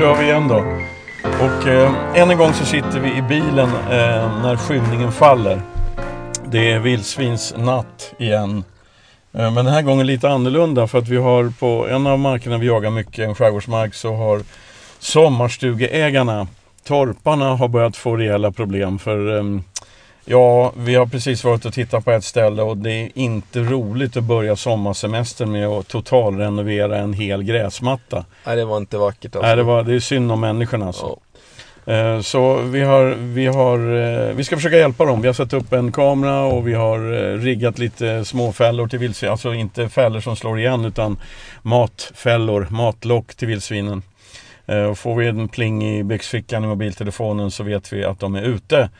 Kör vi igen då. Och eh, än en gång så sitter vi i bilen eh, när skymningen faller. Det är vildsvinsnatt igen. Eh, men den här gången lite annorlunda för att vi har på en av markerna vi jagar mycket, en skärgårdsmark, så har sommarstugeägarna, torparna, har börjat få rejäla problem. För eh, Ja, vi har precis varit och tittat på ett ställe och det är inte roligt att börja sommarsemestern med att totalrenovera en hel gräsmatta. Nej, det var inte vackert alltså. Nej, det, var, det är synd om människorna alltså. Ja. Eh, Så vi har, vi har, eh, vi ska försöka hjälpa dem. Vi har satt upp en kamera och vi har eh, riggat lite småfällor till vildsvin. Alltså inte fällor som slår igen utan matfällor, matlock till vildsvinen. Får vi en pling i byxfickan i mobiltelefonen så vet vi att de är ute.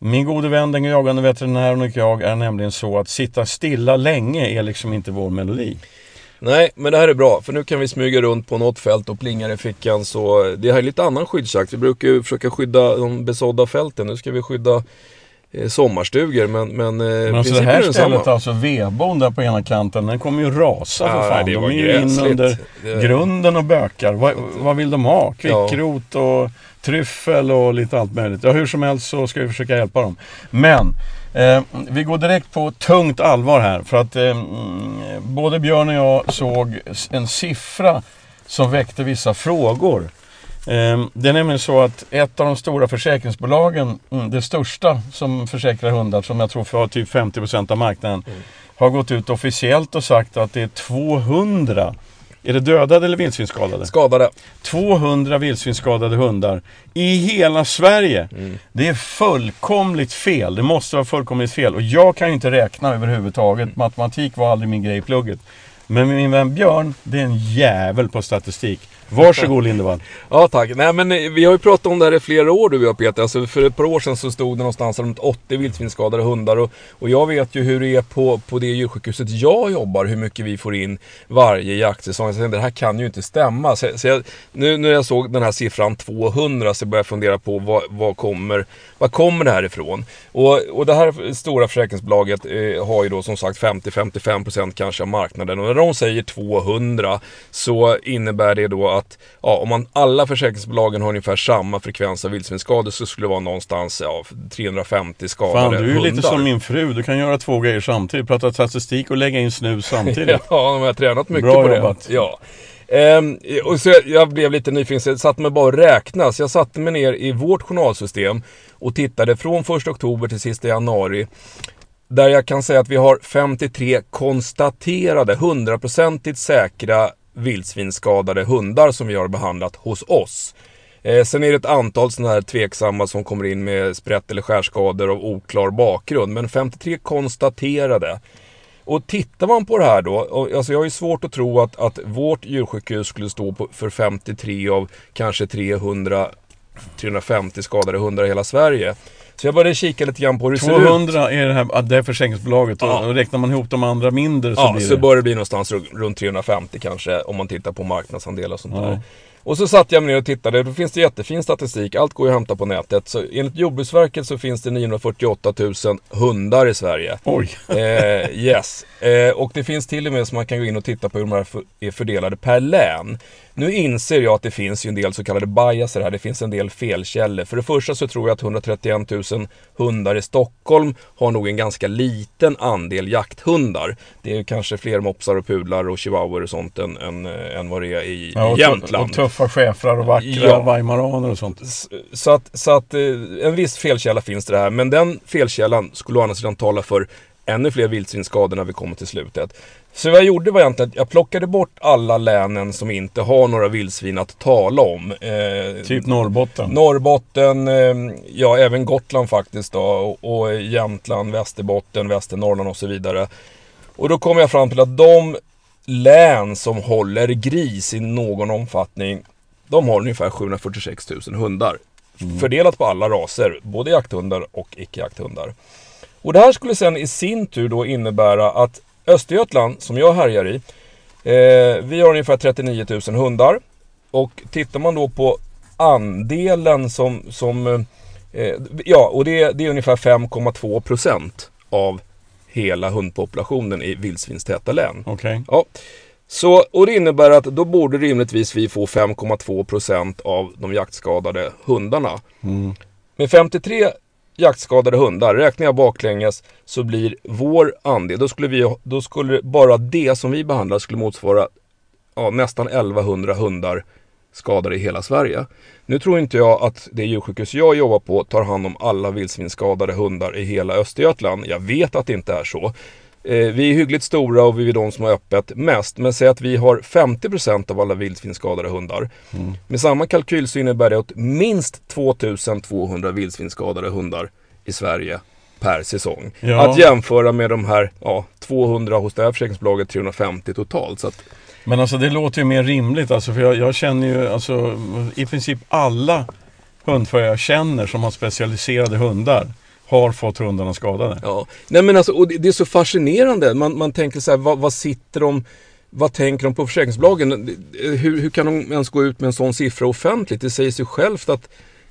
Min gode vän den jagande veterinären och jag är nämligen så att sitta stilla länge är liksom inte vår melodi. Nej, men det här är bra. För nu kan vi smyga runt på något fält och plingar i fickan. Så det här är lite annan skyddsjakt. Vi brukar ju försöka skydda de besådda fälten. Nu ska vi skydda sommarstugor. Men, men, eh, Men alltså det här är densamma. stället, alltså vedboden där på ena kanten, den kommer ju rasa för Ja, fan. det De är ju in under Det- grunden och bökar. Vad, vad vill de ha? Kvickrot och tryffel och lite allt möjligt. Ja, hur som helst så ska vi försöka hjälpa dem. Men eh, vi går direkt på tungt allvar här. För att eh, mm, både Björn och jag såg en siffra som väckte vissa frågor. Eh, Det är nämligen så att ett av de stora försäkringsbolagen, mm, det största som försäkrar hundar, som jag tror får typ 50% av marknaden, har gått ut officiellt och sagt att det är 200, är det dödade eller vildsvinsskadade? Skadade. 200 vildsvinsskadade hundar i hela Sverige. Det är fullkomligt fel. Det måste vara fullkomligt fel. Och jag kan ju inte räkna överhuvudtaget. Matematik var aldrig min grej i plugget. Men min vän Björn, det är en jävel på statistik. Varsågod Lindevall. Ja tack. Nej men eh, vi har ju pratat om det här i flera år du och jag Peter. Alltså, för ett par år sedan så stod det någonstans runt 80 vildsvinsskadade hundar. Och, och jag vet ju hur det är på, på det djursjukhuset jag jobbar. Hur mycket vi får in varje jaktsäsong. Så jag tänkte, det här kan ju inte stämma. Så, så jag, nu när jag såg den här siffran 200 så började jag fundera på vad, vad, kommer, vad kommer det här ifrån? Och, och det här stora försäkringsbolaget eh, har ju då som sagt 50-55% kanske av marknaden. Och när de säger 200 så innebär det då att ja, om man, alla försäkringsbolagen har ungefär samma frekvens av vildsvinsskador så skulle det vara någonstans ja, 350 skadade Fan, du är ju hundar. lite som min fru. Du kan göra två grejer samtidigt. Prata statistik och lägga in snus samtidigt. Ja, de har tränat mycket Bra på jobbat. det. Ja. Ehm, och så jag, jag blev lite nyfiken, så jag satte mig bara och räknade. Så jag satte mig ner i vårt journalsystem och tittade från 1 oktober till sista januari. Där jag kan säga att vi har 53 konstaterade, hundraprocentigt säkra vildsvinsskadade hundar som vi har behandlat hos oss. Eh, sen är det ett antal sådana här tveksamma som kommer in med sprätt eller skärskador av oklar bakgrund. Men 53 konstaterade. Och tittar man på det här då, och, alltså jag har ju svårt att tro att, att vårt djursjukhus skulle stå på, för 53 av kanske 300 350 skadade hundar i hela Sverige. Så jag började kika lite grann på hur det ser ut. 200 är det här, ah, det är försäkringsbolaget. Ja. Och räknar man ihop de andra mindre så Ja, blir så det... bör det bli någonstans ru- runt 350 kanske om man tittar på marknadsandelar och sånt Ja. där. Och så satt jag mig ner och tittade, då finns det jättefin statistik, allt går ju att hämta på nätet. Så enligt Jordbruksverket så finns det 948 000 hundar i Sverige. Oj. Eh, yes. Eh, och det finns till och med så man kan gå in och titta på hur de här är fördelade per län. Nu inser jag att det finns ju en del så kallade biaser här. Det finns en del felkällor. För det första så tror jag att 131 000 hundar i Stockholm har nog en ganska liten andel jakthundar. Det är kanske fler mopsar och pudlar och chihuahuor och sånt än, än, än vad det är i Ja, och, Jämtland. och tuffa schäfrar och vackra Ja. weimaraner och sånt. Så att, så att eh, en viss felkälla finns det här. Men den felkällan skulle å andra sidan tala för ännu fler vildsvinsskador när vi kommer till slutet. Så vad jag gjorde var egentligen att jag plockade bort alla länen som inte har några vildsvin att tala om. Eh, Typ Norrbotten. Norrbotten, eh, ja även Gotland faktiskt då. Och, och Jämtland, Västerbotten, Västernorrland och så vidare. Och då kom jag fram till att de län som håller gris i någon omfattning, de har ungefär 746 000 hundar. Fördelat på alla raser, både jakthundar och icke-jakthundar. Och det här skulle sen i sin tur då innebära att Östergötland, som jag härjar i, eh, vi har ungefär 39 000 hundar. Och tittar man då på andelen som, som eh, ja, och det, det är ungefär 5,2 procent av hela hundpopulationen i vildsvinstäta län. Okej. Ja. Så, och det innebär att då borde rimligtvis vi få 5,2% av de jaktskadade hundarna. Mm. Med 53 jaktskadade hundar, räknar jag baklänges så blir vår andel, då skulle, vi, då skulle bara det som vi behandlar skulle motsvara ja, nästan 1100 hundar skadade i hela Sverige. Nu tror inte jag att det djursjukhus jag jobbar på tar hand om alla vildsvinsskadade hundar i hela Östergötland. Jag vet att det inte är så. Eh, vi är hyggligt stora och vi är de som har öppet mest. Men säg att vi har 50% av alla vildsvinsskadade hundar. Mm. Med samma kalkyl så innebär det att minst 2200 vildsvinsskadade hundar i Sverige per säsong. Ja. Att jämföra med de här ja, 200 hos det här försäkringsbolaget, 350 totalt. Så att, men alltså det låter ju mer rimligt alltså, för jag, jag känner ju alltså i princip alla hundförare jag känner som har specialiserade hundar har fått hundarna skadade. Ja, nej men alltså och det, det är så fascinerande. Man, man tänker så här, vad, vad sitter de vad tänker de på försäkringsbolagen? Hur, hur kan de ens gå ut med en sån siffra offentligt? Det säger sig självt att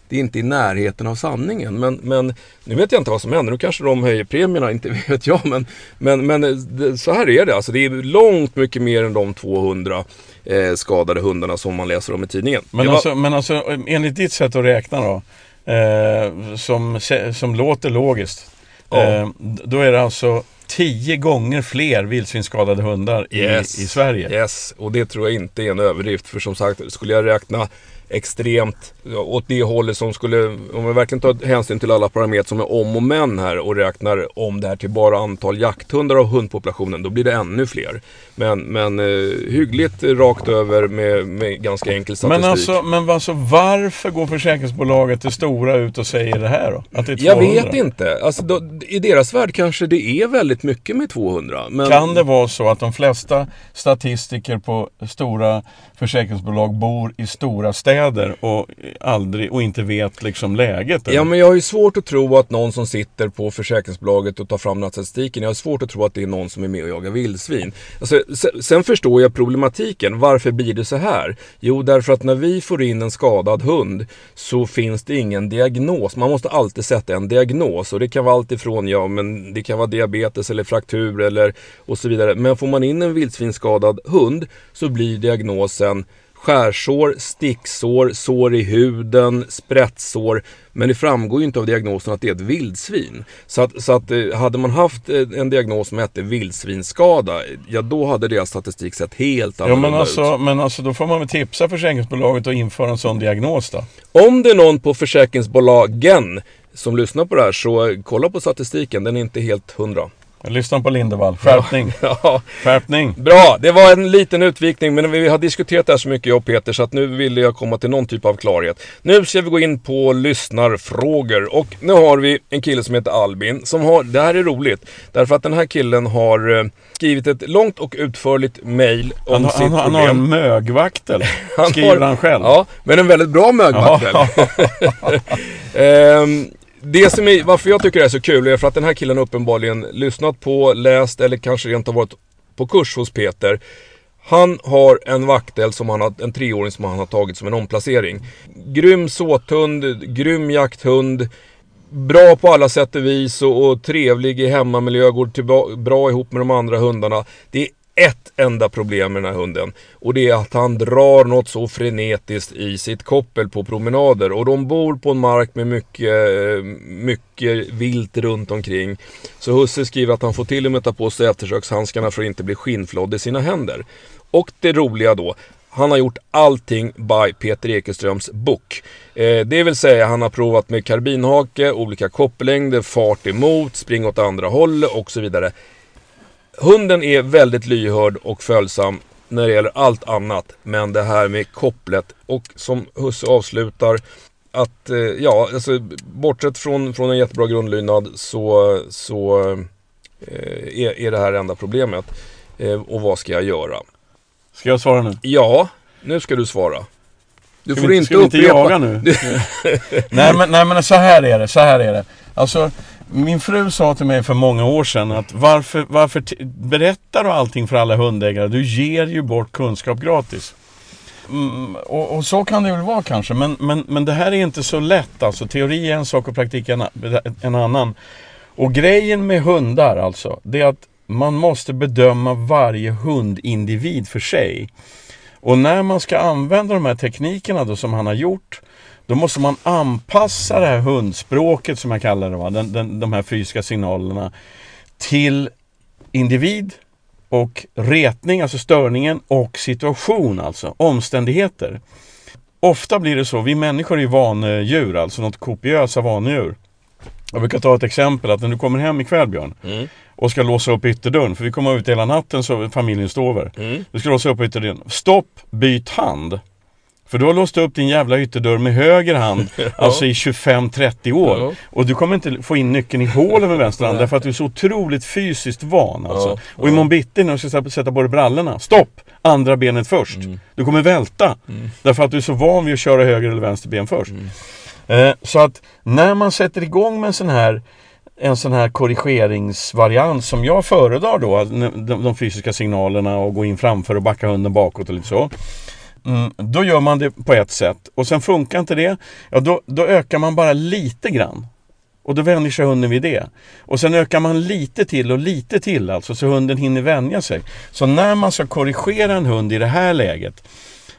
det är inte i närheten av sanningen. Men, men nu vet jag inte vad som händer. Nu kanske de höjer premierna, inte vet jag. Men, men, men det, så här är det. Alltså, det är långt mycket mer än de 200 eh, skadade hundarna som man läser om i tidningen. Men, var... alltså, men alltså enligt ditt sätt att räkna då. Eh, som, som låter logiskt. Ja. Eh, då är det alltså tio gånger fler vildsvinsskadade hundar yes. i, i Sverige. Yes, och det tror jag inte är en överdrift. För som sagt, skulle jag räkna extremt åt det hållet som skulle, om vi verkligen tar hänsyn till alla parametrar som är om och men här och räknar om det här till bara antal jakthundar av hundpopulationen, då blir det ännu fler. Men, men eh, hyggligt rakt över med, med ganska enkel statistik. Men alltså, men alltså varför går försäkringsbolaget det stora ut och säger det här då? Att det är 200? Jag vet inte. Alltså, då, I deras värld kanske det är väldigt mycket med 200. Men... Kan det vara så att de flesta statistiker på stora försäkringsbolag bor i stora städer och, aldrig, och inte vet liksom läget? Eller? Ja, men jag har ju svårt att tro att någon som sitter på försäkringsbolaget och tar fram den här statistiken, jag har svårt att tro att det är någon som är med och jagar vildsvin. Alltså, sen förstår jag problematiken. Varför blir det så här? Jo, därför att när vi får in en skadad hund så finns det ingen diagnos. Man måste alltid sätta en diagnos och det kan vara allt ifrån, ja, men det kan vara diabetes eller fraktur eller och så vidare. Men får man in en vildsvinsskadad hund så blir diagnosen skärsår, sticksår, sår i huden, sprättsår. Men det framgår ju inte av diagnosen att det är ett vildsvin. Så att, så att eh, hade man haft eh, en diagnos som hette vildsvinsskada, ja då hade deras statistik sett helt annorlunda ja, men alltså, ut. Men alltså då får man väl tipsa försäkringsbolaget att införa en sån diagnos då? Om det är någon på försäkringsbolagen som lyssnar på det här så kolla på statistiken, den är inte helt hundra. Lyssna på Lindevall. Skärpning. Ja. Skärpning. Bra, det var en liten utvikning men vi har diskuterat det här så mycket jag och Peter så att nu ville jag komma till någon typ av klarhet. Nu ska vi gå in på lyssnarfrågor och nu har vi en kille som heter Albin som har, det här är roligt, därför att den här killen har eh, skrivit ett långt och utförligt mail om han, sitt han, problem. Han har en mögvaktel, han skriver har, han själv. Ja, men en väldigt bra mögvaktel. ehm, det som är, varför jag tycker det är så kul är för att den här killen uppenbarligen lyssnat på, läst eller kanske rent har varit på kurs hos Peter. Han har en vaktel som han har, en treåring som han har tagit som en omplacering. Grym såthund, grym jakthund. Bra på alla sätt och vis och, och trevlig i hemmamiljö, går till, bra ihop med de andra hundarna. Det är ett enda problem med den här hunden. Och det är att han drar något så frenetiskt i sitt koppel på promenader. Och de bor på en mark med mycket, eh, mycket vilt runt omkring. Så husse skriver att han får till och med ta på sig eftersökshandskarna för att inte bli skinnflådd i sina händer. Och det roliga då, han har gjort allting by Peter Ekeströms bok. Eh, det vill säga han har provat med karbinhake, olika koppellängder, fart emot, spring åt andra hållet och så vidare. Hunden är väldigt lyhörd och följsam när det gäller allt annat. Men det här med kopplet och som husse avslutar att, eh, ja, alltså bortsett från, från en jättebra grundlydnad så, så eh, är, är det här enda problemet. Eh, och vad ska jag göra? Ska jag svara nu? Ja, nu ska du svara. Du ska får vi, inte ska upprepa. Ska vi inte jaga nu? nej, men, nej men så här är det, så här är det. Alltså min fru sa till mig för många år sedan att varför, varför berättar du allting för alla hundägare? Du ger ju bort kunskap gratis. Mm, och, och, så kan det väl vara kanske, men, men, men det här är inte så lätt alltså. Teori är en sak och praktik en, en annan. Och grejen med hundar alltså, det är att man måste bedöma varje hundindivid för sig. Och när man ska använda de här teknikerna då som han har gjort då måste man anpassa det här hundspråket som jag kallar det, va? Den, den, de här fysiska signalerna till individ och retning, alltså störningen och situation, alltså omständigheter. Ofta blir det så, vi människor är ju vanedjur, alltså något kopiösa vanedjur. Jag brukar ta ett exempel att när du kommer hem ikväll Björn mm. och ska låsa upp ytterdörren, för vi kommer ut hela natten så familjen står över. Mm. Du ska låsa upp ytterdörren. Stopp, byt hand. För du har låst upp din jävla ytterdörr med höger hand, ja. alltså i 25-30 år. Ja. Och du kommer inte få in nyckeln i hålet med vänster hand därför att du är så otroligt fysiskt van. Alltså. Ja. Och imorgon bitti när du ska sätta på dig brallorna, stopp! Andra benet först. Mm. Du kommer välta. Mm. Därför att du är så van vid att köra höger eller vänster ben först. Mm. Eh, så att när man sätter igång med en sån här en sån här korrigeringsvariant som jag föredrar då, de, de fysiska signalerna och gå in framför och backa hunden bakåt och lite så. Mm, då gör man det på ett sätt och sen funkar inte det, ja då, då ökar man bara lite grann. Och då vänjer sig hunden vid det. Och sen ökar man lite till och lite till alltså så hunden hinner vänja sig. Så när man ska korrigera en hund i det här läget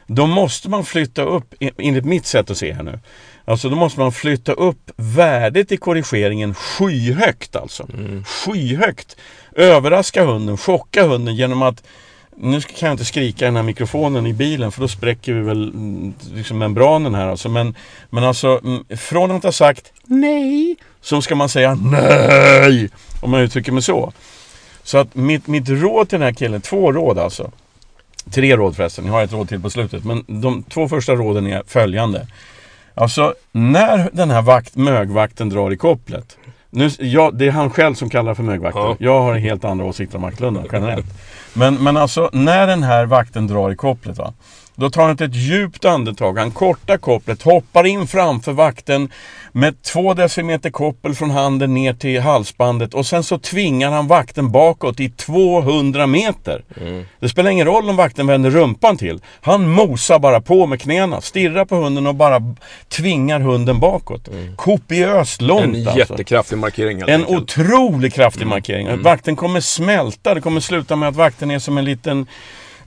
då måste man flytta upp, enligt mitt sätt att se här nu, alltså då måste man flytta upp värdet i korrigeringen skyhögt alltså. Mm. Skyhögt. Överraska hunden, chocka hunden genom att nu kan jag inte skrika i den här mikrofonen i bilen för då spräcker vi väl mm, liksom membranen här alltså. Men, men alltså mm, från att ha sagt nej så ska man säga nej. Om man uttrycker mig så. Så att mitt, mitt råd till den här killen, två råd alltså. Tre råd förresten, jag har ett råd till på slutet. Men de två första råden är följande. Alltså när den här vakt, mögvakten drar i kopplet. Nu, ja, det är han själv som kallar för mögvakten. Ja. Jag har helt andra åsikter om vaktlundan generellt. Men, men alltså när den här vakten drar i kopplet va. Då tar han ett djupt andetag, han kortar kopplet, hoppar in framför vakten med två decimeter koppel från handen ner till halsbandet och sen så tvingar han vakten bakåt i 200 meter. Mm. Det spelar ingen roll om vakten vänder rumpan till. Han mosar bara på med knäna, stirrar på hunden och bara tvingar hunden bakåt. Mm. Kopiöst långt En alltså. jättekraftig markering. En enkelt. otroligt kraftig mm. markering. Mm. Vakten kommer smälta, det kommer sluta med att vakten är som en liten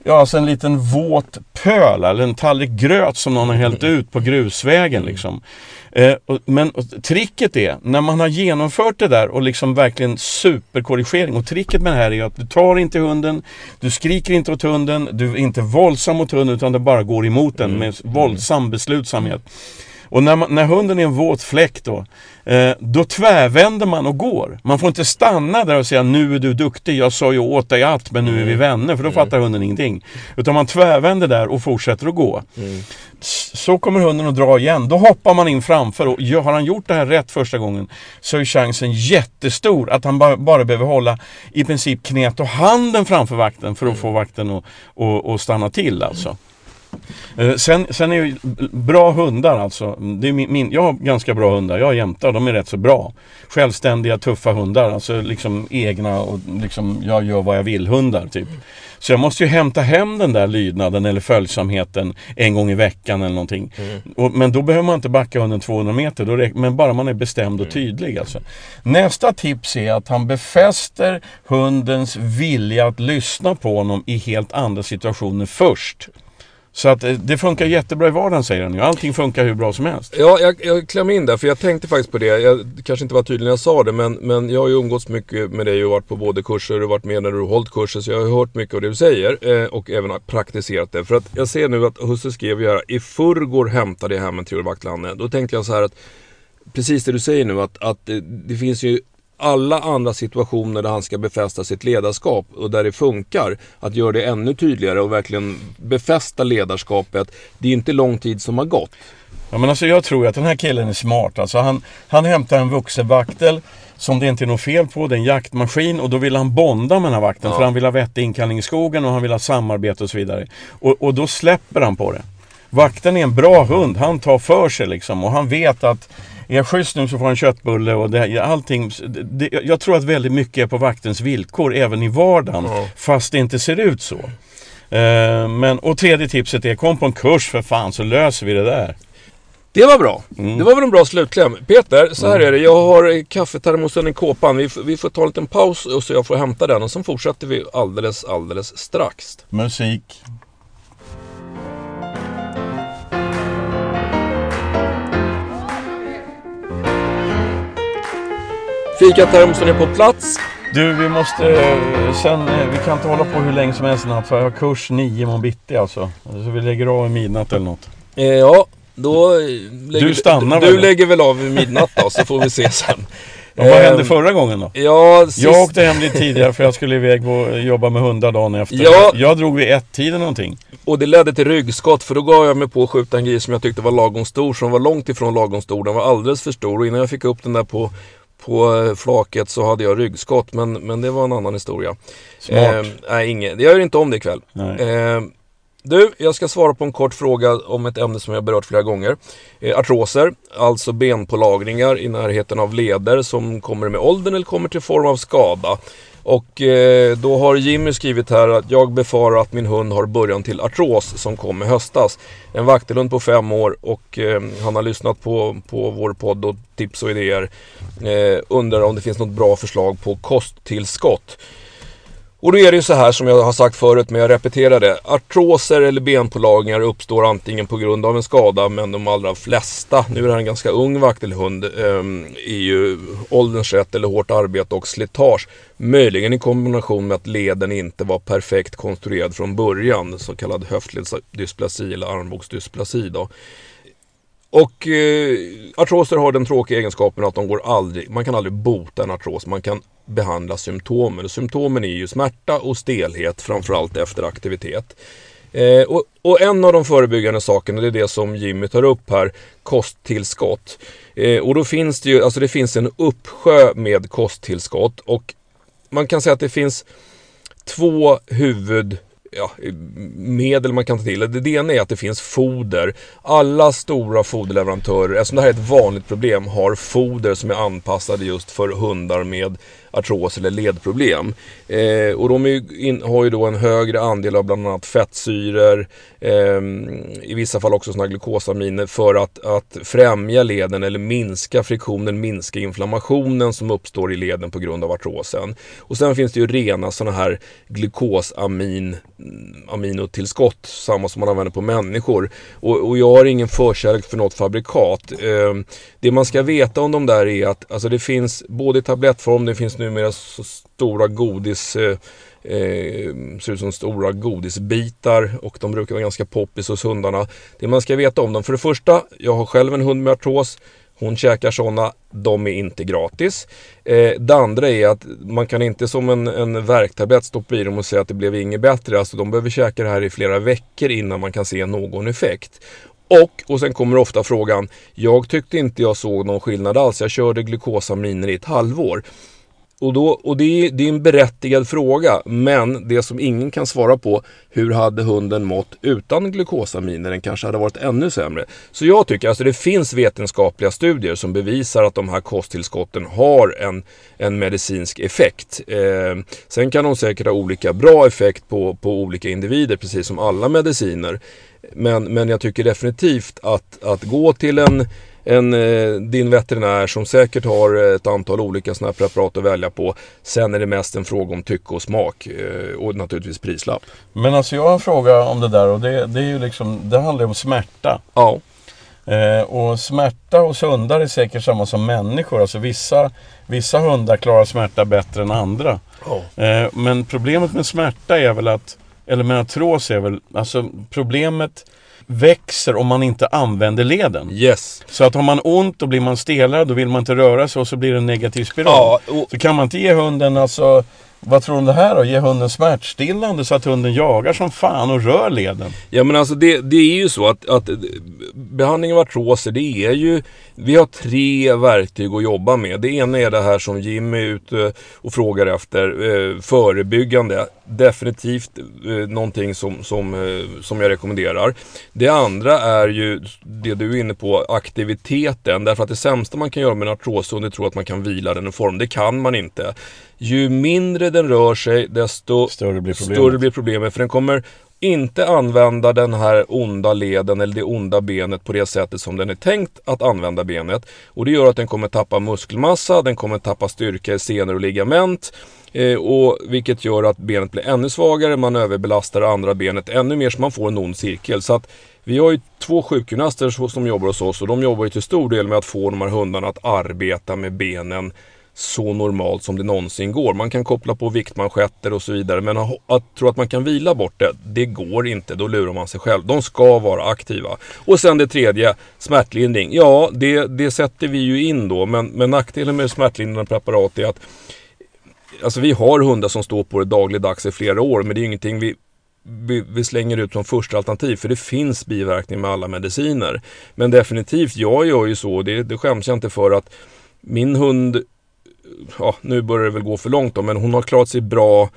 Ja, alltså en liten våt pöl eller en tallrik gröt som någon har hällt ut på grusvägen liksom. Eh, men tricket är, när man har genomfört det där och liksom verkligen superkorrigering. Och tricket med det här är att du tar inte hunden, du skriker inte åt hunden, du är inte våldsam mot hunden utan det bara går emot den med våldsam beslutsamhet. Och när, man, när hunden är en våt fläck då, eh, då tvärvänder man och går. Man får inte stanna där och säga nu är du duktig, jag sa ju åt dig att men nu är vi mm. vänner, för då mm. fattar hunden ingenting. Utan man tvärvänder där och fortsätter att gå. Mm. Så kommer hunden att dra igen, då hoppar man in framför och har han gjort det här rätt första gången så är chansen jättestor att han bara, bara behöver hålla i princip knät och handen framför vakten för att mm. få vakten att, stanna till alltså. Eh, sen, sen är ju bra hundar alltså. Det är min, min, jag har ganska bra hundar. Jag har jämtar. De är rätt så bra. Självständiga, tuffa hundar. Alltså liksom egna och liksom jag gör vad jag vill hundar typ. Så jag måste ju hämta hem den där lydnaden eller följsamheten en gång i veckan eller någonting. Mm. Och, men då behöver man inte backa hunden 200 meter. Då räcker, men bara man är bestämd och mm. tydlig. Alltså. Nästa tips är att han befäster hundens vilja att lyssna på honom i helt andra situationer först. Så att eh, det funkar jättebra i vardagen säger han ju. Allting funkar hur bra som helst. Ja, jag, jag kläm in där för jag tänkte faktiskt på det. Jag kanske inte var tydlig när jag sa det men, men jag har ju umgåtts mycket med dig och varit på både kurser och varit med när du har hållit kurser. Så jag har hört mycket av det du säger eh, och även praktiserat det. För att jag ser nu att husse skrev ju här, i förrgår hämtade jag hem en Theodor Då tänkte jag så här att precis det du säger nu att, att det, det finns ju alla andra situationer där han ska befästa sitt ledarskap och där det funkar, att göra det ännu tydligare och verkligen befästa ledarskapet. Det är inte lång tid som har gått. Ja, men alltså jag tror att den här killen är smart. Alltså han, han hämtar en vuxen vaktel som det inte är något fel på. Det är en jaktmaskin och då vill han bonda med den här vakten ja. för han vill ha vettig inkallning i skogen och han vill ha samarbete och så vidare. Och, och då släpper han på det. Vakten är en bra hund. Han tar för sig liksom och han vet att är jag schysst nu så får han köttbulle och det, allting. Det, jag tror att väldigt mycket är på vaktens villkor även i vardagen. Mm. Fast det inte ser ut så. Uh, men, och tredje tipset är kom på en kurs för fan så löser vi det där. Det var bra. Mm. Det var väl en bra slutkläm. Peter, så här mm. är det. Jag har kaffetermosen i kåpan. Vi, vi får ta en liten paus och så jag får hämta den och sen fortsätter vi alldeles, alldeles strax. Musik. Fikatermosen är på plats. Du, vi måste sen, vi kan inte hålla på hur länge som helst natt för jag har kurs nio imorgon bitti alltså. Så vi lägger av i midnatt eller något. Eh, ja, då lägger, du stannar Du, du lägger väl av i midnatt då, så får vi se sen. Ja, vad hände ehm, förra gången då? Ja, sist... Jag åkte hem lite tidigare för jag skulle iväg och jobba med hundar dagen efter. Ja, jag drog vid ett-tiden någonting. Och det ledde till ryggskott för då gav jag mig på att skjuta en gris som jag tyckte var lagom stor. Som var långt ifrån lagom stor. Den var alldeles för stor och innan jag fick upp den där på på eh, flaket så hade jag ryggskott men, men det var en annan historia. Smart. Eh, nej, inget. Jag gör inte om det ikväll. Eh, du, jag ska svara på en kort fråga om ett ämne som jag berört flera gånger. Eh, artroser, alltså benpålagringar i närheten av leder som kommer med åldern eller kommer till form av skada. Och eh, då har Jimmy skrivit här att jag befarar att min hund har början till artros som kom i höstas. En vaktelhund på fem år och eh, han har lyssnat på, på vår podd och tips och idéer. Eh, undrar om det finns något bra förslag på kosttillskott. Och då är det ju så här som jag har sagt förut, men jag repeterar det. Artroser eller benpålagringar uppstår antingen på grund av en skada, men de allra flesta, nu är det här en ganska ung vaktelhund, ehm, är ju ålderns rätt eller hårt arbete och slitage. Möjligen i kombination med att leden inte var perfekt konstruerad från början, så kallad höftledsdysplasi eller armbågsdysplasi. Då. Och eh, artroser har den tråkiga egenskapen att de går aldrig, man kan aldrig bota en artros, man kan behandla symptomen. Symptomen är ju smärta och stelhet, framförallt efter aktivitet. Eh, och, och, en av de förebyggande sakerna, det är det som Jimmy tar upp här, kosttillskott. Eh, och då finns det ju, alltså det finns en uppsjö med kosttillskott och man kan säga att det finns två huvud ja, medel man kan ta till. Det ena är att det finns foder. Alla stora foderleverantörer, eftersom det här är ett vanligt problem, har foder som är anpassade just för hundar med artros eller ledproblem. Eh, och de in, har ju då en högre andel av bland annat fettsyror, eh, i vissa fall också sådana glukosaminer för att, att främja leden eller minska friktionen, minska inflammationen som uppstår i leden på grund av artrosen. Och sen finns det ju rena sådana här glukosamin Mm, aminotillskott, samma som man använder på människor. Och, och jag har ingen förkärlek för något fabrikat. Eh, det man ska veta om de där är att alltså det finns både i tablettform, det finns numera så stora godis eh, eh, ser ut som stora godisbitar och de brukar vara ganska poppis hos hundarna. Det man ska veta om dem, för det första, jag har själv en hund med artros. Hon käkar sådana, de är inte gratis. Eh, det andra är att man kan inte som en, en värktablett stoppa i dem och säga att det blev inget bättre. Alltså de behöver käka det här i flera veckor innan man kan se någon effekt. Och, och sen kommer ofta frågan, jag tyckte inte jag såg någon skillnad alls. Jag körde glukosaminer i ett halvår. Och, då, och det, är, det är en berättigad fråga, men det som ingen kan svara på, hur hade hunden mått utan glukosaminer? Den kanske hade varit ännu sämre. Så jag tycker, alltså det finns vetenskapliga studier som bevisar att de här kosttillskotten har en, en medicinsk effekt. Eh, sen kan de säkert ha olika bra effekt på, på olika individer, precis som alla mediciner. Men, men jag tycker definitivt att, att gå till en en, eh, din veterinär som säkert har ett antal olika sådana här preparat att välja på. Sen är det mest en fråga om tycke och smak eh, och naturligtvis prislapp. Men alltså jag har en fråga om det där och det, det är ju liksom, det handlar om smärta. Ja. Eh, och smärta hos hundar är säkert samma som människor. Alltså vissa, vissa hundar klarar smärta bättre än andra. Oh. Eh, men problemet med smärta är väl att, eller med artros är väl, alltså problemet växer om man inte använder leden. Yes. Så att har man ont och blir man stelare då vill man inte röra sig och så blir det en negativ spiral. Ja, och... Så kan man inte ge hunden alltså vad tror du om det här då? Ge hunden smärtstillande så att hunden jagar som fan och rör leden? Ja men alltså det, det är ju så att, att behandling av artroser det är ju Vi har tre verktyg att jobba med. Det ena är det här som Jimmy är ute och frågar efter. Eh, förebyggande. Definitivt eh, någonting som, som, eh, som jag rekommenderar. Det andra är ju det du är inne på, aktiviteten. Därför att det sämsta man kan göra med en artroshund är att tro att man kan vila den i form. Det kan man inte. Ju mindre den rör sig, desto större blir problemet. Större blir problemet för den kommer inte använda den här onda leden eller det onda benet på det sättet som den är tänkt att använda benet. Och det gör att den kommer tappa muskelmassa, den kommer tappa styrka i senor och ligament. Eh, och vilket gör att benet blir ännu svagare, man överbelastar andra benet ännu mer så man får en ond cirkel. Så att vi har ju två sjukgymnaster som jobbar hos oss och de jobbar ju till stor del med att få de här hundarna att arbeta med benen så normalt som det någonsin går. Man kan koppla på viktmanschetter och så vidare men att tro att man kan vila bort det, det går inte. Då lurar man sig själv. De ska vara aktiva. Och sen det tredje, smärtlindring. Ja, det, det sätter vi ju in då men, men nackdelen med smärtlindrande preparat är att Alltså vi har hundar som står på det dagligdags i flera år men det är ingenting vi vi, vi, slänger ut som första alternativ för det finns biverkningar med alla mediciner. Men definitivt, jag gör ju så, det, det skäms jag inte för att min hund, ja nu börjar det väl gå för långt då, men hon har klarat sig bra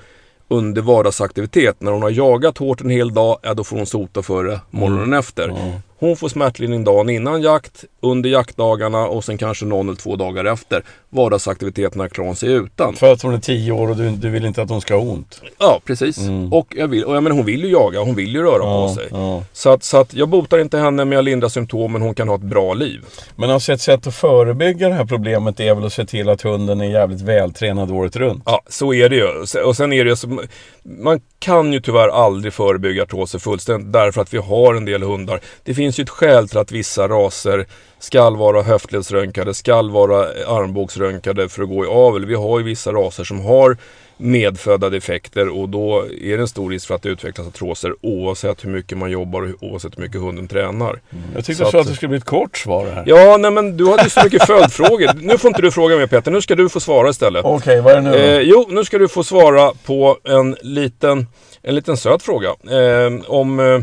under vardagsaktivitet. När hon har jagat hårt en hel dag, ja då får hon sota för det morgonen mm. efter. Mm. Hon får smärtlindring dagen innan jakt, under jaktdagarna och sen kanske någon eller två dagar efter. Vardagsaktiviteterna klarar hon sig utan. För att hon är tio år och du, du vill inte att hon ska ha ont? Ja, precis. Mm. Och, jag vill, och jag menar, hon vill ju jaga, hon vill ju röra ja, på sig. Ja. Så, att, så att jag botar inte henne men jag lindrar symptomen, hon kan ha ett bra liv. Men alltså ett sätt att förebygga det här problemet är väl att se till att hunden är jävligt vältränad året runt? Ja, så är det ju. Och sen är det ju, man kan ju tyvärr aldrig förebygga artroser fullständigt därför att vi har en del hundar. Det finns ju ett skäl till att vissa raser skall vara höftledsröntgade, skall vara armbågsröntgade för att gå i avel. Vi har ju vissa raser som har medfödda defekter och då är det en stor risk för att det utvecklas artroser oavsett hur mycket man jobbar och oavsett hur mycket hunden tränar. Mm. Jag tyckte så, så att, att det skulle bli ett kort svar här. Ja, nej men du hade ju så mycket följdfrågor. Nu får inte du fråga mig Peter, nu ska du få svara istället. Okej, okay, vad är det nu då? Eh, jo, nu ska du få svara på en liten, en liten söt fråga. Eh, om, eh,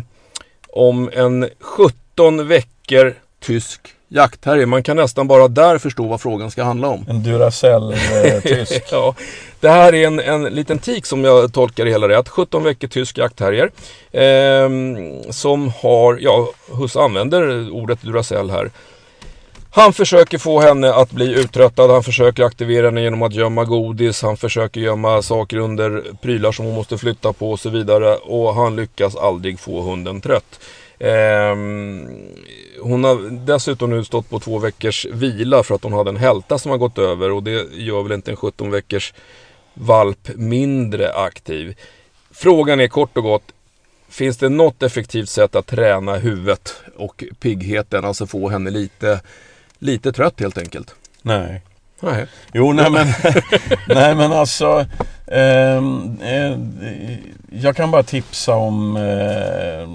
om en 17 veckor tysk jaktterrier. Man kan nästan bara där förstå vad frågan ska handla om. En Duracell-tysk. ja, det här är en, en liten tik som jag tolkar det hela rätt. 17 veckor tysk jaktterrier. Eh, som har, ja, Husse använder ordet Duracell här. Han försöker få henne att bli uttröttad, han försöker aktivera henne genom att gömma godis, han försöker gömma saker under prylar som hon måste flytta på och så vidare. Och han lyckas aldrig få hunden trött. Eh, hon har dessutom nu stått på två veckors vila för att hon hade en hälta som har gått över och det gör väl inte en 17 veckors valp mindre aktiv. Frågan är kort och gott, finns det något effektivt sätt att träna huvudet och piggheten, alltså få henne lite, lite trött helt enkelt? Nej. Nej. Jo, nej men, nej, men alltså. Eh, eh, jag kan bara tipsa om eh,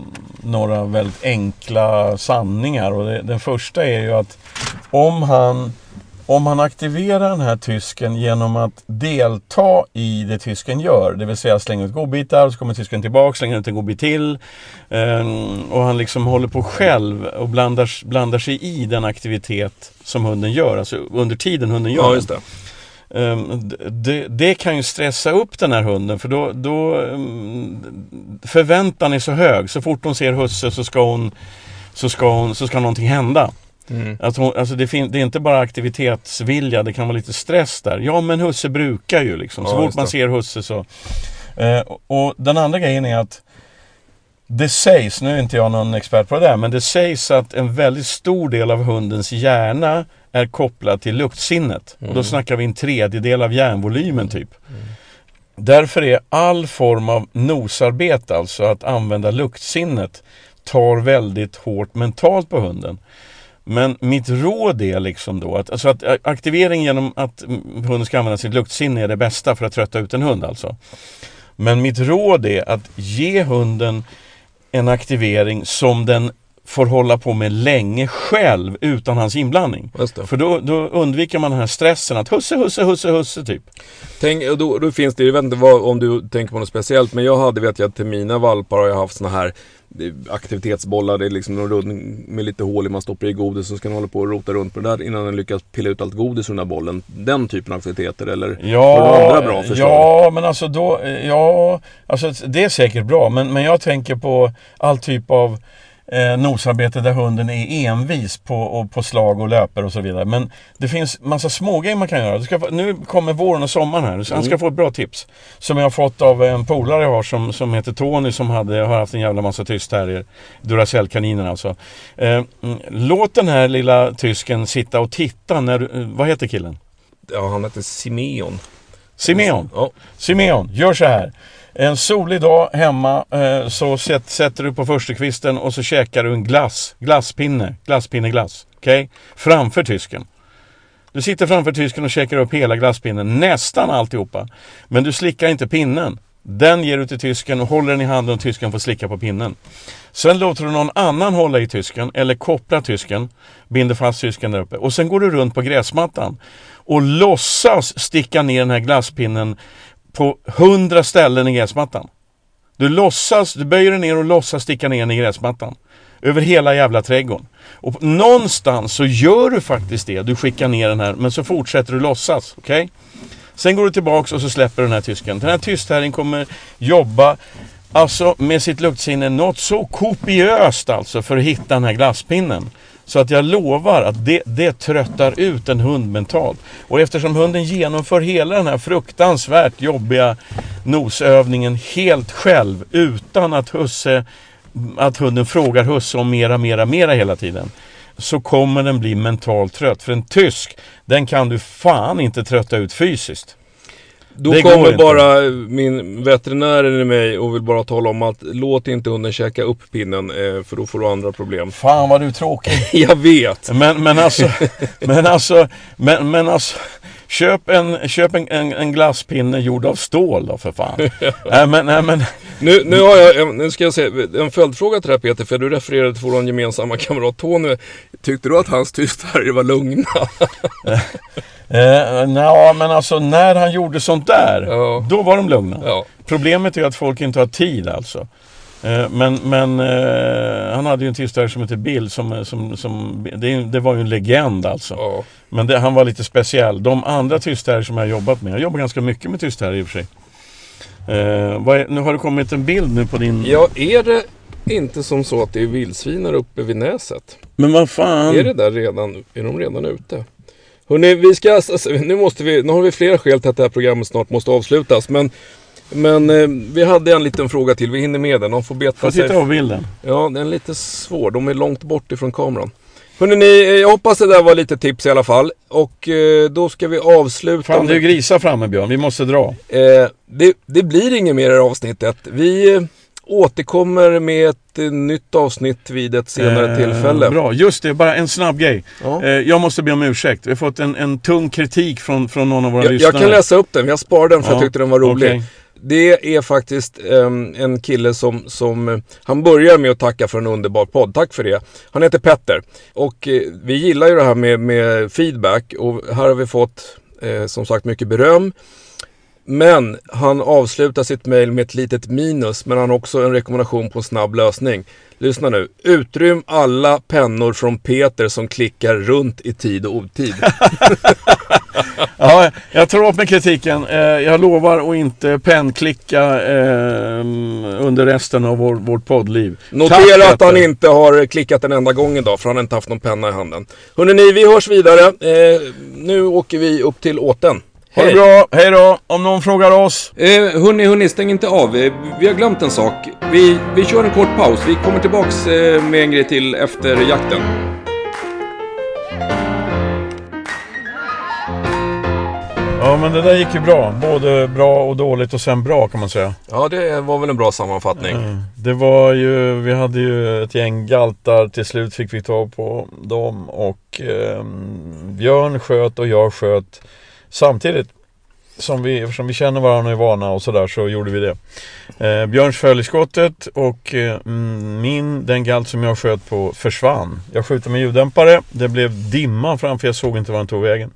några väldigt enkla sanningar. Och det, den första är ju att om han, om han aktiverar den här tysken genom att delta i det tysken gör, det vill säga slänga ut godbitar, så kommer tysken tillbaka, slänger ut en godbit till. Eh, och han liksom håller på själv och blandar, blandar sig i den aktivitet som hunden gör, alltså under tiden hunden gör ja, det. Um, det, det, kan ju stressa upp den här hunden för då, då um, förväntan är så hög. Så fort hon ser husse så ska hon så ska, hon, så ska någonting hända. Mm. Att hon, alltså det, fin- det är inte bara aktivitetsvilja, det kan vara lite stress där. Ja men husse brukar ju liksom. Så ja, fort man ser husse så. Uh, och den andra grejen är att det sägs, nu är inte jag någon expert på det där, men det sägs att en väldigt stor del av hundens hjärna är kopplad till luktsinnet. Mm. Och då snackar vi en tredjedel av hjärnvolymen typ. Mm. Därför är all form av nosarbete, alltså att använda luktsinnet, tar väldigt hårt mentalt på hunden. Men mitt råd är liksom då att, alltså att aktivering genom att hunden ska använda sitt luktsinne är det bästa för att trötta ut en hund alltså. Men mitt råd är att ge hunden en aktivering som den får hålla på med länge själv utan hans inblandning. För då, då, undviker man den här stressen att husse, husse, husse, husse typ. Tänk, då, då finns det, jag vet inte vad, om du tänker på något speciellt, men jag hade vet jag till mina valpar har jag haft såna här aktivitetsbollar, det är liksom någon rundning med lite hål i, man stoppar i godis och så ska den hålla på och rota runt på det där innan den lyckas pilla ut allt godis ur den där bollen. Den typen av aktiviteter eller ja, har du andra bra förslag? Ja, men alltså då, ja, alltså det är säkert bra men, men jag tänker på all typ av eh, nosarbete där hunden är envis på, och, på slag och löper och så vidare. Men det finns massa smågrejer man kan göra. Ska, nu kommer våren och sommaren här. Han ska Mm. få ett bra tips. Som jag har fått av en polare jag har som, som heter Tony som hade, har haft en jävla massa tyst terrier. Duracell-kaniner alltså. Eh, mm, låt den här lilla tysken sitta och titta när du, eh, vad heter killen? Ja, han heter Simeon. Simeon. Ja. Simeon, gör så här. En solig dag hemma eh, så sätt, sätter du på förstukvisten och så käkar du en glass. Glasspinne. Glasspinneglass. Okej? Framför tysken. Du sitter framför tysken och käkar upp hela glasspinnen. Nästan alltihopa. Men du slickar inte pinnen. Den ger du till tysken och håller den i handen och tysken får slicka på pinnen. Sen låter du någon annan hålla i tysken eller koppla tysken. Binder fast tysken där uppe. Och sen går du runt på gräsmattan. Och låtsas sticka ner den här glasspinnen på hundra ställen i gräsmattan. Du låtsas, du böjer dig ner och låtsas sticka ner den i gräsmattan. Över hela jävla trädgården. Och någonstans så gör du faktiskt det. Du skickar ner den här, men så fortsätter du låtsas. Okej? Sen går du tillbaks och så släpper du den här tysken. Den här tysthärjen kommer jobba alltså med sitt luktsinne något så kopiöst alltså för att hitta den här glasspinnen. Så att jag lovar att det, det tröttar ut en hund mentalt. Och eftersom hunden genomför hela den här fruktansvärt jobbiga nosövningen helt själv utan att husse att hunden frågar husse om mera, mera, mera hela tiden. Så kommer den bli mentalt trött. För en tysk, den kan du fan inte trötta ut fysiskt. Då Det kommer inte. bara min veterinär i mig och vill bara tala om att låt inte hunden käka upp pinnen eh, för då får du andra problem. Fan vad du är tråkig. Jag vet! Men, men alltså, men alltså, men, men alltså Köp en, köp en, en, en glasspinne gjord av stål då för fan. nej, men, nej, men, Nu, nu har jag, nu ska jag säga, en följdfråga till det här Peter, för du refererade till vår gemensamma kamrat Tony. Tyckte du att hans tystherrer var lugna? eh, nja, men alltså när han gjorde sånt där, Ja. då var de lugna. Ja. Problemet är att folk inte har tid alltså. Eh, Men, men eh, han hade ju en tystare som heter Bill som, som, som det, det var ju en legend alltså. ja. Men det, han var lite speciell. De andra tystherrar som jag har jobbat med, jag jobbar ganska mycket med tystherrar i och för sig. Eh, är, nu har det kommit en bild nu på din... Ja, är det inte som så att det är vildsvin här uppe vid näset? Men vad fan. Är det där redan, är de redan ute? Hörrni, vi ska, alltså, nu måste vi, nu har vi flera skäl till att det här programmet snart måste avslutas. Men, men eh, vi hade en liten fråga till, vi hinner med den. De får beta Får jag sig. titta på bilden? Ja, den är lite svår. De är långt bort ifrån kameran. Hörrni, ni, eh, jag hoppas det där var lite tips i alla fall. Och eh, då ska vi avsluta Fan, det är ju med... grisar framme Björn. Vi måste dra. Eh, det, det blir inget mer i det här avsnittet. Vi eh, återkommer med ett eh, nytt avsnitt vid ett senare tillfälle. Bra. Just det, bara en snabb grej. Ja. Jag måste be om ursäkt. Vi har fått en, en tung kritik från, från någon av våra Jag, lyssnare. jag kan läsa upp den, jag sparar den för jag Ja, tyckte den var rolig. okej. Det är faktiskt ehm, en kille som, som, eh, han börjar med att tacka för en underbar podd. Tack för det. Han heter Petter. Och eh, vi gillar ju det här med, med feedback och här har vi fått eh, som sagt mycket beröm. Men han avslutar sitt mail med ett litet minus, men han har också en rekommendation på en snabb lösning. Lyssna nu. Utrym alla pennor från Peter som klickar runt i tid och otid. Ja, jag tar åt mig kritiken. Eh, jag lovar att inte pennklicka eh, under resten av vår, vårt poddliv. Notera Tack, att han inte har klickat en enda gång idag, för han har inte haft någon penna i handen. Hörrni, vi hörs vidare. Eh, nu åker vi upp till Åten. Ha det bra, hej då! Om någon frågar oss. Eh, hörni, hörni, stäng inte av. Eh, Vi har glömt en sak. Vi, vi kör en kort paus. Vi kommer tillbaks eh, med en grej till efter jakten. Ja, men det där gick ju bra. Både bra och dåligt och sen bra kan man säga. Ja, det var väl en bra sammanfattning. Det var ju, vi hade ju ett gäng galtar. Till slut fick vi tag på dem och eh, Björn sköt och jag sköt samtidigt. Som vi, eftersom vi känner varandra och är vana och sådär så gjorde vi det. Eh, Björns föll i skottet och eh, mm, min, den galt som jag sköt på försvann. Jag skjuter med ljuddämpare. Det blev dimma framför jag såg inte var den tog vägen.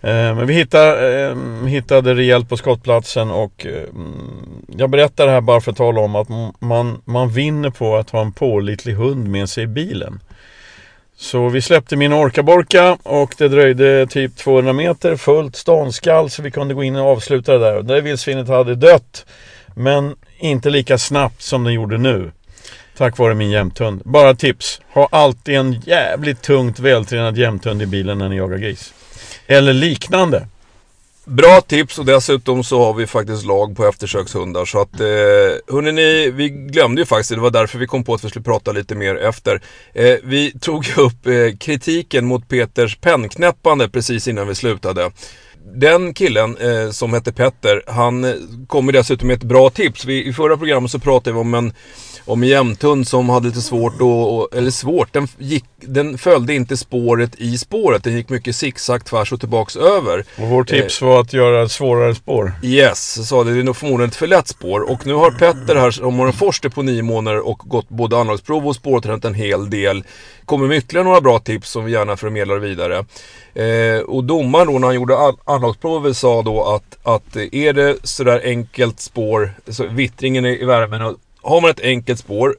Eh, Men vi hittade, eh, hittade rejält på skottplatsen och eh, mm, jag berättar det här bara för att tala om att man, man vinner på att ha en pålitlig hund med sig i bilen. Så vi släppte min orkaborka och det dröjde typ 200 meter fullt ståndskall så vi kunde gå in och avsluta det där. Och det vildsvinet hade dött men inte lika snabbt som den gjorde nu. Tack vare min jämthund. Bara tips. Ha alltid en jävligt tungt vältränad jämthund i bilen när ni jagar gris. Eller liknande. Bra tips och dessutom så har vi faktiskt lag på eftersökshundar. Så att, eh, ni, vi glömde ju faktiskt, det var därför vi kom på att vi skulle prata lite mer efter. Eh, vi tog upp eh, kritiken mot Peters pennknäppande precis innan vi slutade. Den killen eh, som hette Petter, han eh, kommer dessutom med ett bra tips. Vi, I förra programmet så pratade vi om en om en jämthund som hade lite svårt att, eller svårt, den, gick, den följde inte spåret i spåret. Den gick mycket zigzag tvärs och tillbaks över. Och vårt tips eh, var att göra ett svårare spår. Yes, sa det. Det är nog förmodligen ett för lätt spår. Och nu har Petter här, som har en forster på nio månader och gått både anlagsprov och spårtränat en hel del. Kommer med ytterligare några bra tips som vi gärna förmedlar vidare. Eh, och domaren då när han gjorde anlagsprovet sa då att, att är det sådär enkelt spår, så vittringen i värmen och har man ett enkelt spår,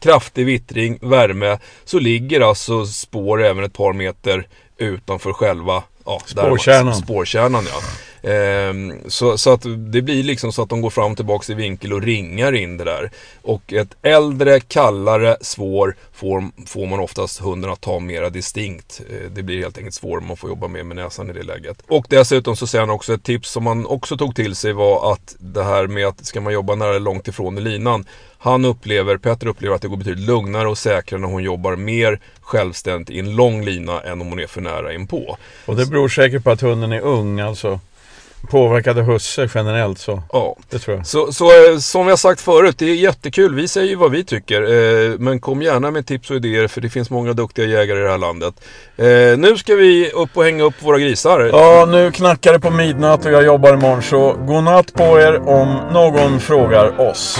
kraftig vittring, värme, så ligger alltså spår även ett par meter utanför själva ja, spårkärnan. spårkärnan ja. Ehm, så, så att det blir liksom så att de går fram och tillbaka i vinkel och ringar in det där. Och ett äldre, kallare svår får, får man oftast hunden att ta mera distinkt. Eh, det blir helt enkelt svårare, man får jobba mer med näsan i det läget. Och dessutom så säger han också ett tips som man också tog till sig var att det här med att ska man jobba nära eller långt ifrån i linan han upplever, Petter upplever att det går betydligt lugnare och säkrare när hon jobbar mer självständigt i en lång lina än om hon är för nära inpå. Och det beror säkert på att hunden är ung alltså? Påverkade husse generellt så. Ja, det tror jag. Så, så eh, som jag sagt förut, det är jättekul. Vi säger ju vad vi tycker. Eh, men kom gärna med tips och idéer för det finns många duktiga jägare i det här landet. Eh, nu ska vi upp och hänga upp våra grisar. Ja, nu knackar det på midnatt och jag jobbar imorgon så godnatt på er om någon frågar oss.